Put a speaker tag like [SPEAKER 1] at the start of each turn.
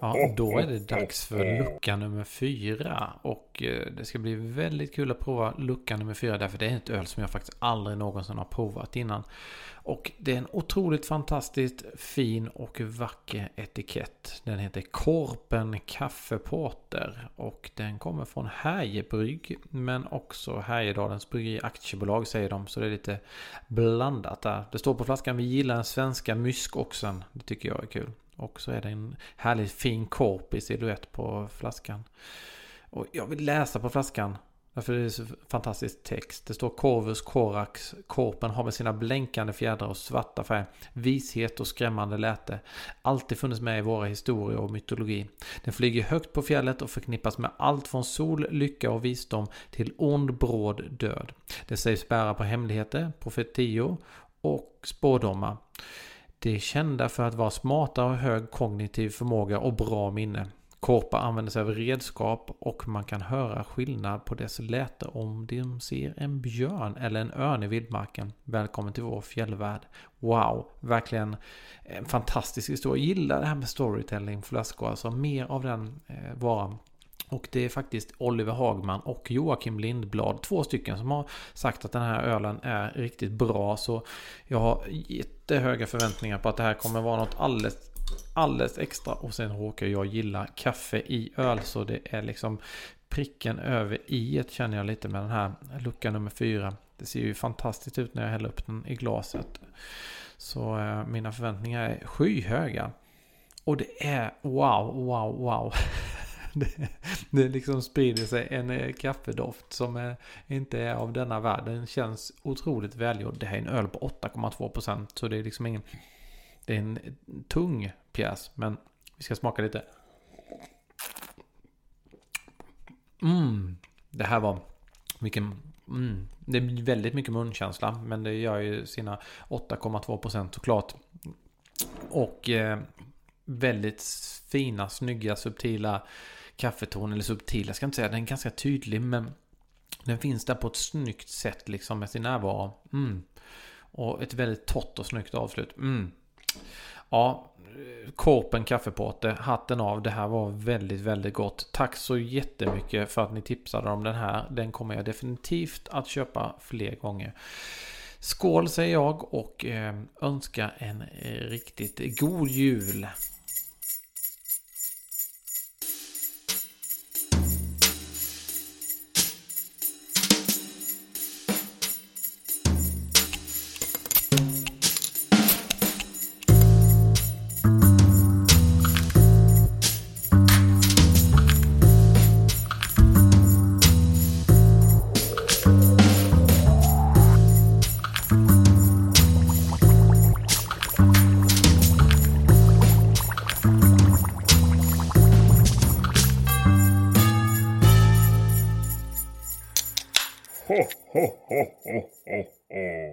[SPEAKER 1] Ja, då är det dags för lucka nummer fyra. Och eh, det ska bli väldigt kul att prova lucka nummer fyra. Därför det är ett öl som jag faktiskt aldrig någonsin har provat innan. Och det är en otroligt fantastiskt fin och vacker etikett. Den heter Korpen Kaffeporter. Och den kommer från Härjebrygg. Men också Härjedalens Bryggeri Aktiebolag säger de. Så det är lite blandat där. Det står på flaskan vi gillar den svenska myskoxen. Det tycker jag är kul. Och så är det en härligt fin korp i silhuett på flaskan. Och jag vill läsa på flaskan. Därför är det så fantastisk text. Det står Corvus Corax. Korpen har med sina blänkande fjädrar och svarta färg. Vishet och skrämmande läte. Alltid funnits med i våra historier och mytologi. Den flyger högt på fjället och förknippas med allt från sol, lycka och visdom till ond, bråd död. Det sägs bära på hemligheter, profetior och spådomar. De är kända för att vara smarta och hög kognitiv förmåga och bra minne. Korpar använder sig av redskap och man kan höra skillnad på dess läte om de ser en björn eller en örn i vildmarken. Välkommen till vår fjällvärld. Wow, verkligen en fantastisk historia. Jag gillar det här med storytelling flaskor, alltså mer av den eh, varan. Och det är faktiskt Oliver Hagman och Joakim Lindblad, två stycken som har sagt att den här ölen är riktigt bra. Så jag har jättehöga förväntningar på att det här kommer vara något alldeles, alldeles extra. Och sen råkar jag gilla kaffe i öl, så det är liksom pricken över i känner jag lite med den här lucka nummer fyra. Det ser ju fantastiskt ut när jag häller upp den i glaset. Så eh, mina förväntningar är skyhöga. Och det är wow, wow, wow. det, det liksom sprider sig en eh, kaffedoft som är, inte är av denna värld. Den känns otroligt välgjord. Det här är en öl på 8,2% så det är liksom ingen... Det är en eh, tung pjäs men vi ska smaka lite. Mm, det här var vilken... Mm, det är väldigt mycket munkänsla men det gör ju sina 8,2% såklart. Och eh, väldigt fina, snygga, subtila kaffeton. Eller subtil, jag ska inte säga den är ganska tydlig. Men den finns där på ett snyggt sätt liksom med sin närvaro. Mm. Och ett väldigt torrt och snyggt avslut. Mm. Ja, Korpen kaffeporter, hatten av. Det här var väldigt, väldigt gott. Tack så jättemycket för att ni tipsade om den här. Den kommer jag definitivt att köpa fler gånger. Skål säger jag och eh, önskar en eh, riktigt god jul. ho, ho, ho, ho, ho.